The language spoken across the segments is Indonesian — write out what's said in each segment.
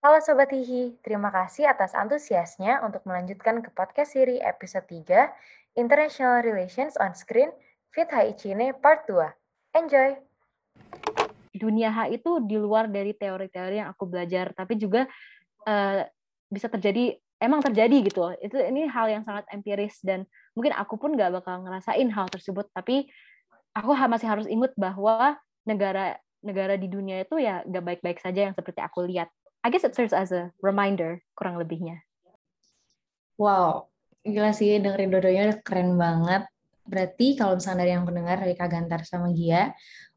Halo Sobat Hihi, terima kasih atas antusiasnya untuk melanjutkan ke podcast seri episode 3 International Relations on Screen Fit HI Cine Part 2. Enjoy! Dunia H itu di luar dari teori-teori yang aku belajar, tapi juga uh, bisa terjadi, emang terjadi gitu. Itu, ini hal yang sangat empiris dan mungkin aku pun nggak bakal ngerasain hal tersebut, tapi aku masih harus ingat bahwa negara negara di dunia itu ya nggak baik-baik saja yang seperti aku lihat I guess it serves as a reminder kurang lebihnya. Wow, gila sih dengerin dodonya keren banget. Berarti kalau misalnya dari yang pendengar dari Kak Gantar sama Gia,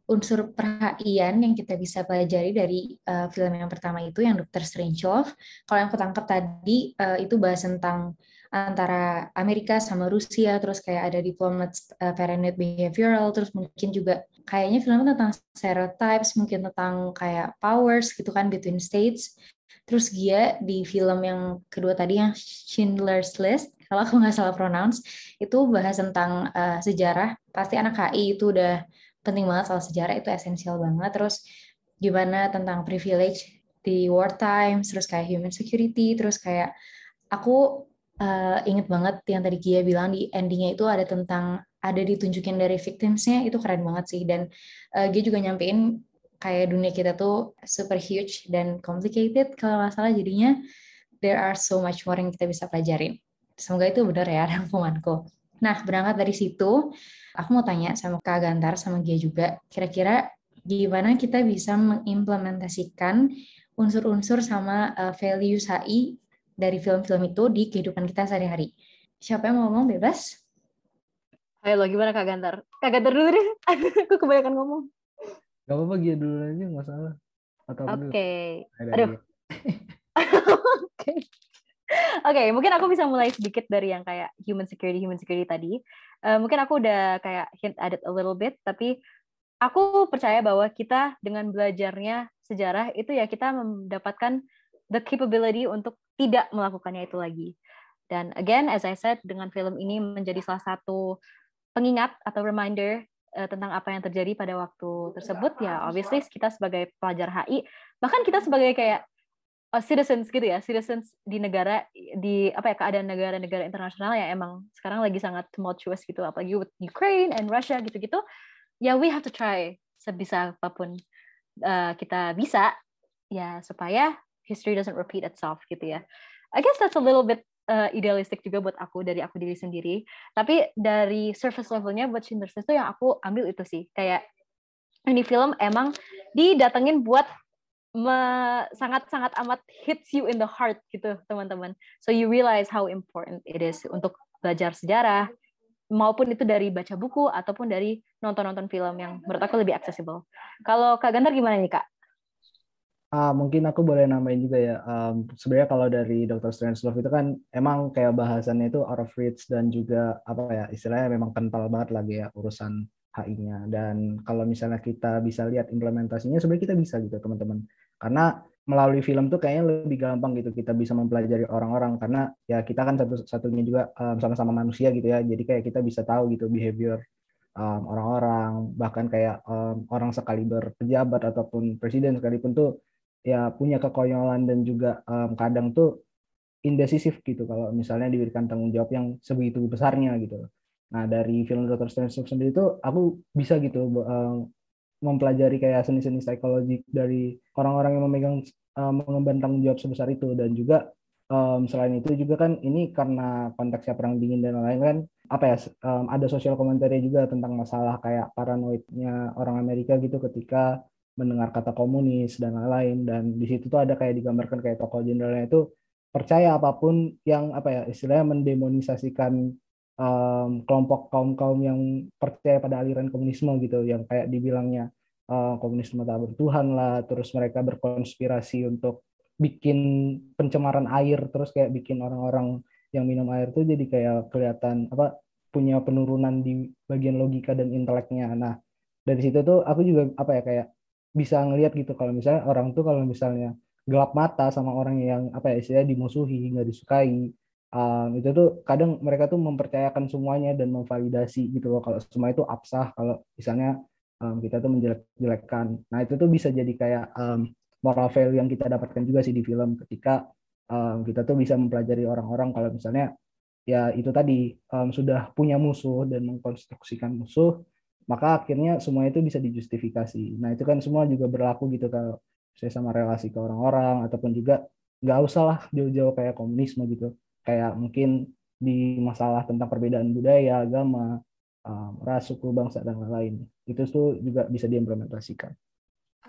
unsur perhatian yang kita bisa pelajari dari uh, film yang pertama itu yang Dr. Strangelove. Kalau yang ketangkep tadi uh, itu bahas tentang antara Amerika sama Rusia, terus kayak ada diplomat uh, paranoid behavioral, terus mungkin juga kayaknya filmnya tentang stereotypes, mungkin tentang kayak powers gitu kan between states. Terus Gia di film yang kedua tadi yang Schindler's List, kalau aku nggak salah pronounce, itu bahas tentang uh, sejarah. Pasti anak HI itu udah penting banget soal sejarah, itu esensial banget. Terus gimana tentang privilege di wartime, terus kayak human security, terus kayak aku uh, inget banget yang tadi Gia bilang di endingnya itu ada tentang ada ditunjukin dari victimsnya itu keren banget sih dan uh, dia juga nyampein kayak dunia kita tuh super huge dan complicated kalau nggak salah jadinya there are so much more yang kita bisa pelajarin. Semoga itu benar ya rangkumanku. Nah, berangkat dari situ, aku mau tanya sama Kak Gantar sama Gia juga, kira-kira gimana kita bisa mengimplementasikan unsur-unsur sama uh, values HI dari film-film itu di kehidupan kita sehari-hari. Siapa yang mau ngomong bebas? Ayo lo gimana Kak Gantar? Kak Gantar dulu deh. Aku kebanyakan ngomong. Gak apa-apa Gia dulu aja, gak salah. Oke. Okay. Aduh. Oke. Oke, okay, mungkin aku bisa mulai sedikit dari yang kayak human security, human security tadi. Uh, mungkin aku udah kayak hint at it a little bit, tapi aku percaya bahwa kita dengan belajarnya sejarah itu ya kita mendapatkan the capability untuk tidak melakukannya itu lagi. Dan again, as I said, dengan film ini menjadi salah satu pengingat atau reminder uh, tentang apa yang terjadi pada waktu tersebut. Ya obviously kita sebagai pelajar HI bahkan kita sebagai kayak uh, citizens gitu ya citizens di negara di apa ya keadaan negara-negara internasional yang emang sekarang lagi sangat tumultuous gitu. Apalagi with Ukraine and Russia gitu-gitu. Ya we have to try sebisa apa pun uh, kita bisa ya supaya history doesn't repeat itself gitu ya I guess that's a little bit uh, idealistik juga buat aku dari aku diri sendiri. Tapi dari surface levelnya buat Schindler's List itu yang aku ambil itu sih kayak ini film emang didatengin buat sangat-sangat amat hits you in the heart gitu teman-teman. So you realize how important it is untuk belajar sejarah maupun itu dari baca buku ataupun dari nonton-nonton film yang menurut aku lebih accessible. Kalau Kak Gantar gimana nih Kak? Ah, mungkin aku boleh nambahin juga ya. Um, sebenarnya kalau dari Dr. Strangelove itu kan emang kayak bahasannya itu out of reach dan juga apa ya istilahnya memang kental banget lagi ya urusan HI-nya. Dan kalau misalnya kita bisa lihat implementasinya sebenarnya kita bisa gitu teman-teman. Karena melalui film tuh kayaknya lebih gampang gitu kita bisa mempelajari orang-orang karena ya kita kan satu-satunya juga um, sama-sama manusia gitu ya. Jadi kayak kita bisa tahu gitu behavior um, orang-orang bahkan kayak um, orang sekaliber pejabat ataupun presiden sekalipun tuh ya punya kekonyolan dan juga um, kadang tuh indecisif gitu kalau misalnya diberikan tanggung jawab yang sebegitu besarnya gitu. Nah dari film Doctor Strange sendiri itu aku bisa gitu um, mempelajari kayak seni-seni psikologi dari orang-orang yang memegang um, mengemban tanggung jawab sebesar itu dan juga um, selain itu juga kan ini karena konteksnya perang dingin dan lain-lain kan apa ya um, ada sosial komentarnya juga tentang masalah kayak paranoidnya orang Amerika gitu ketika mendengar kata komunis dan lain-lain. Dan di situ tuh ada kayak digambarkan kayak tokoh jenderalnya itu percaya apa pun yang apa ya istilahnya mendemonisasikan um, kelompok kaum kaum yang percaya pada aliran komunisme gitu. Yang kayak dibilangnya uh, komunisme tak bertuhan lah. Terus mereka berkonspirasi untuk bikin pencemaran air. Terus kayak bikin orang-orang yang minum air tuh jadi kayak kelihatan apa punya penurunan di bagian logika dan inteleknya. Nah dari situ tuh aku juga apa ya kayak bisa ngelihat gitu. Kalau misalnya orang tuh kalau misalnya gelap mata sama orang yang apa ya istilahnya dimusuhi nggak disukai um, itu tuh kadang mereka tuh mempercayakan semuanya dan memvalidasi gitu loh. Kalau semua itu absah kalau misalnya um, kita tuh menjelek-jelekkan. Nah itu tuh bisa jadi kayak um, moral value yang kita dapatkan juga sih di film ketika um, kita tuh bisa mempelajari orang-orang kalau misalnya ya itu tadi um, sudah punya musuh dan mengkonstruksikan musuh maka akhirnya semua itu bisa dijustifikasi. Nah itu kan semua juga berlaku gitu kalau saya sama relasi ke orang-orang ataupun juga nggak usah lah jauh-jauh kayak komunisme gitu. Kayak mungkin di masalah tentang perbedaan budaya agama um, ras suku bangsa dan lain-lain. Itu tuh juga bisa diimplementasikan.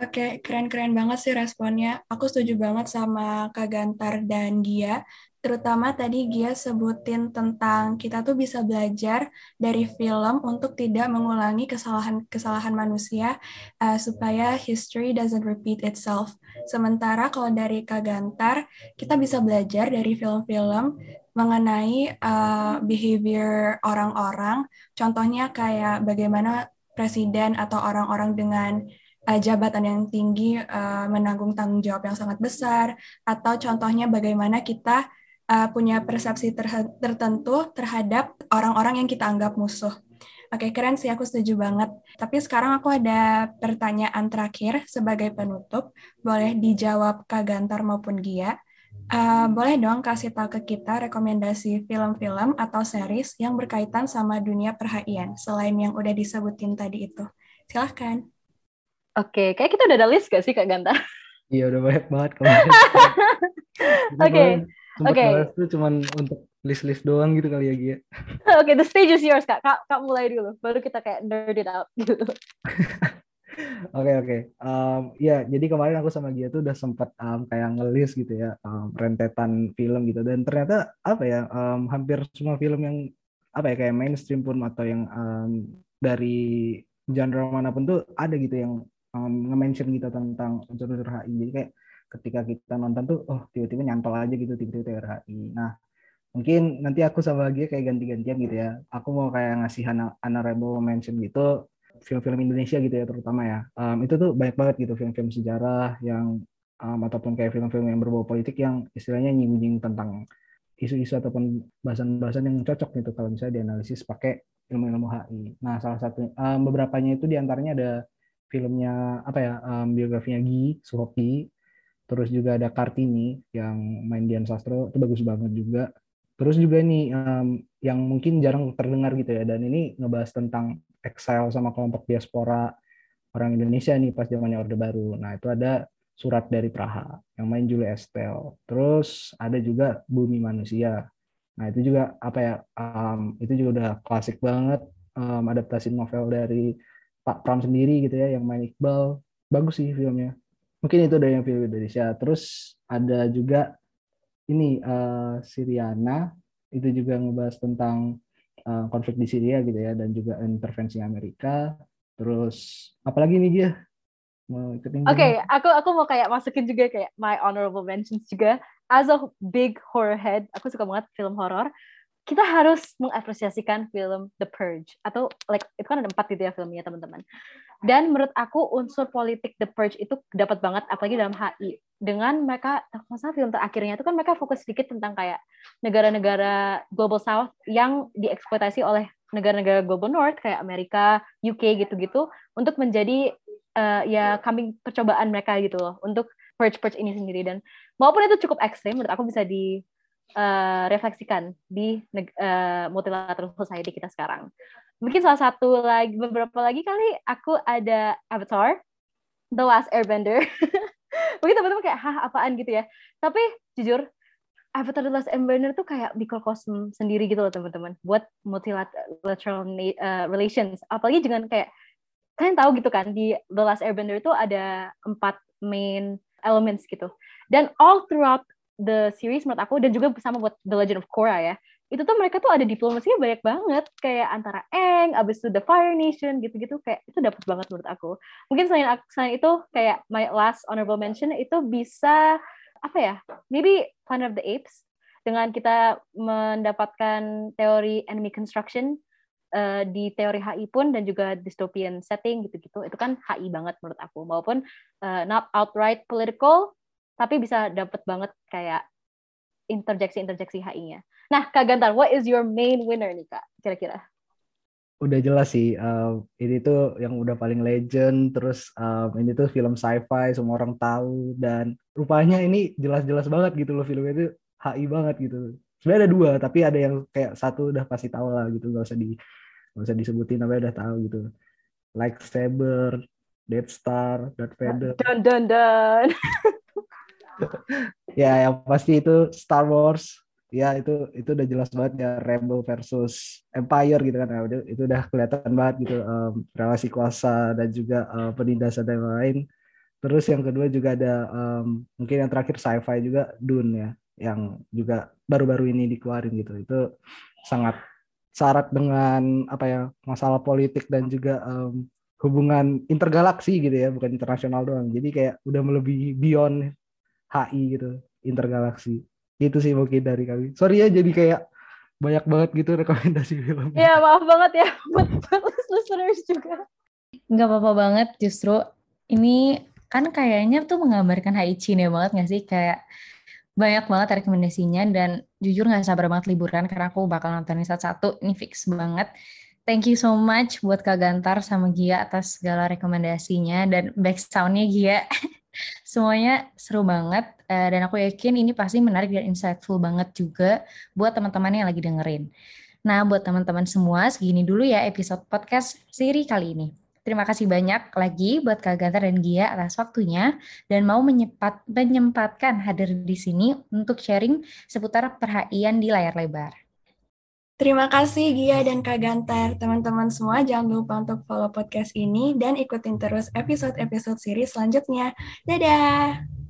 Oke, keren-keren banget sih responnya. Aku setuju banget sama Kak Gantar dan Gia. Terutama tadi Gia sebutin tentang kita tuh bisa belajar dari film untuk tidak mengulangi kesalahan-kesalahan manusia uh, supaya history doesn't repeat itself. Sementara kalau dari Kak Gantar, kita bisa belajar dari film-film mengenai uh, behavior orang-orang. Contohnya kayak bagaimana presiden atau orang-orang dengan uh, jabatan yang tinggi menanggung tanggung jawab yang sangat besar atau contohnya bagaimana kita uh, punya persepsi ter tertentu terhadap orang-orang yang kita anggap musuh. Oke, keren sih, aku setuju banget. Tapi sekarang aku ada pertanyaan terakhir sebagai penutup. Boleh dijawab Kak Gantar maupun Gia. Uh, boleh dong kasih tahu ke kita rekomendasi film-film atau series yang berkaitan sama dunia perhaian, selain yang udah disebutin tadi itu. Silahkan. Oke, kayak kita udah ada list gak sih Kak Ganta? Iya, udah banyak banget kemarin. Oke. Oke. Itu cuma untuk list-list doang gitu kali ya, Gia. Oke, okay, the stage is yours, Kak. Kak, Kak mulai dulu. Baru kita kayak nerd it out gitu. Oke, oke. Okay, Um, ya, jadi kemarin aku sama Gia tuh udah sempat um, kayak ngelis gitu ya, um, rentetan film gitu. Dan ternyata apa ya, um, hampir semua film yang apa ya kayak mainstream pun atau yang um, dari genre mana pun tuh ada gitu yang um, nge-mention gitu tentang unsur-unsur HI. Jadi kayak ketika kita nonton tuh, oh tiba-tiba nyantol aja gitu tiba-tiba HI. Nah, mungkin nanti aku sama lagi kayak ganti-gantian gitu ya. Aku mau kayak ngasih honorable mention gitu film-film Indonesia gitu ya terutama ya. Um, itu tuh banyak banget gitu film-film sejarah yang um, ataupun kayak film-film yang berbau politik yang istilahnya nyinggung tentang isu-isu ataupun bahasan-bahasan yang cocok gitu kalau misalnya dianalisis pakai ilmu-ilmu HI. Nah, salah satu um, beberapanya itu di antaranya ada filmnya apa ya um, biografinya Gi Suhoki terus juga ada Kartini yang main Dian Sastro itu bagus banget juga. Terus juga ini um, yang mungkin jarang terdengar gitu ya dan ini ngebahas tentang exile sama kelompok diaspora orang Indonesia nih pas zamannya Orde Baru. Nah itu ada Surat dari Praha yang main Julie Estelle. Terus ada juga Bumi Manusia. Nah itu juga apa ya um, itu juga udah klasik banget um, adaptasi novel dari Pak Pram sendiri gitu ya yang main Iqbal. Bagus sih filmnya mungkin itu dari yang film Indonesia. Terus ada juga ini uh, Siriana. Itu juga ngebahas tentang uh, konflik di Syria gitu ya dan juga intervensi Amerika. Terus apalagi nih dia? Oke, okay, aku aku mau kayak masukin juga kayak my honorable mentions juga. As a big horror head, aku suka banget film horor kita harus mengapresiasikan film The Purge. Atau like itu kan ada empat gitu ya filmnya teman-teman. Dan menurut aku unsur politik The Purge itu dapat banget apalagi dalam HI dengan mereka masalah film terakhirnya itu kan mereka fokus sedikit tentang kayak negara-negara global south yang dieksploitasi oleh negara-negara global north kayak Amerika, UK gitu-gitu untuk menjadi uh, ya kambing percobaan mereka gitu loh untuk purge purge ini sendiri. Dan maupun itu cukup ekstrim menurut aku bisa di uh, refleksikan di uh, multilateral society kita sekarang. Mungkin salah satu lagi beberapa lagi kali aku ada Avatar, The Last Airbender. Mungkin teman-teman kayak hah apaan gitu ya. Tapi jujur Avatar The Last Airbender tuh kayak mikrokosm sendiri gitu loh teman-teman buat multilateral uh, relations. Apalagi dengan kayak kalian tahu gitu kan di The Last Airbender itu ada empat main elements gitu. Dan all throughout the series menurut aku dan juga sama buat The Legend of Korra ya. Itu tuh mereka tuh ada diplomasinya banyak banget. Kayak antara Eng, abis itu The Fire Nation gitu-gitu. Kayak itu dapat banget menurut aku. Mungkin selain selain itu kayak my last honorable mention itu bisa apa ya maybe Planet of the Apes. Dengan kita mendapatkan teori enemy construction uh, di teori HI pun dan juga dystopian setting gitu-gitu. Itu kan HI banget menurut aku. Maupun uh, not outright political tapi bisa dapat banget kayak interjeksi-interjeksi HI-nya. Nah, Kak Gantar, what is your main winner nih, Kak, kira-kira? udah jelas sih um, ini tuh yang udah paling legend terus um, ini tuh film sci-fi semua orang tahu dan rupanya ini jelas-jelas banget gitu loh filmnya itu HI banget gitu sebenarnya ada dua tapi ada yang kayak satu udah pasti tahu lah gitu nggak usah di nggak usah disebutin namanya udah tahu gitu like Saber Death Star Darth Vader dan dan dan ya yang pasti itu Star Wars. Ya itu itu udah jelas banget ya Rebel versus Empire gitu kan. Nah, itu udah kelihatan banget gitu um, relasi kuasa dan juga uh, penindasan dan lain terus yang kedua juga ada um, mungkin yang terakhir sci-fi juga Dune ya yang juga baru-baru ini dikeluarin gitu. Itu sangat syarat dengan apa ya masalah politik dan juga um, hubungan intergalaksi gitu ya bukan internasional doang. Jadi kayak udah melebihi beyond HI gitu intergalaksi itu sih mungkin dari kami. Sorry ya jadi kayak banyak banget gitu rekomendasi film. Ya maaf banget ya. Buat listeners juga. Nggak apa-apa banget justru ini kan kayaknya tuh menggambarkan HI Cina banget nggak sih? Kayak banyak banget rekomendasinya dan jujur nggak sabar banget liburan karena aku bakal nontonin satu-satu. Ini fix banget. Thank you so much buat Kak Gantar sama Gia atas segala rekomendasinya dan back soundnya Gia. Semuanya seru banget uh, dan aku yakin ini pasti menarik dan insightful banget juga buat teman-teman yang lagi dengerin. Nah, buat teman-teman semua, segini dulu ya episode podcast seri kali ini. Terima kasih banyak lagi buat Kak Gantar dan Gia atas waktunya dan mau menyempat, menyempatkan hadir di sini untuk sharing seputar perhatian di layar lebar. Terima kasih Gia dan Kak Gantar. Teman-teman semua jangan lupa untuk follow podcast ini dan ikutin terus episode-episode series selanjutnya. Dadah!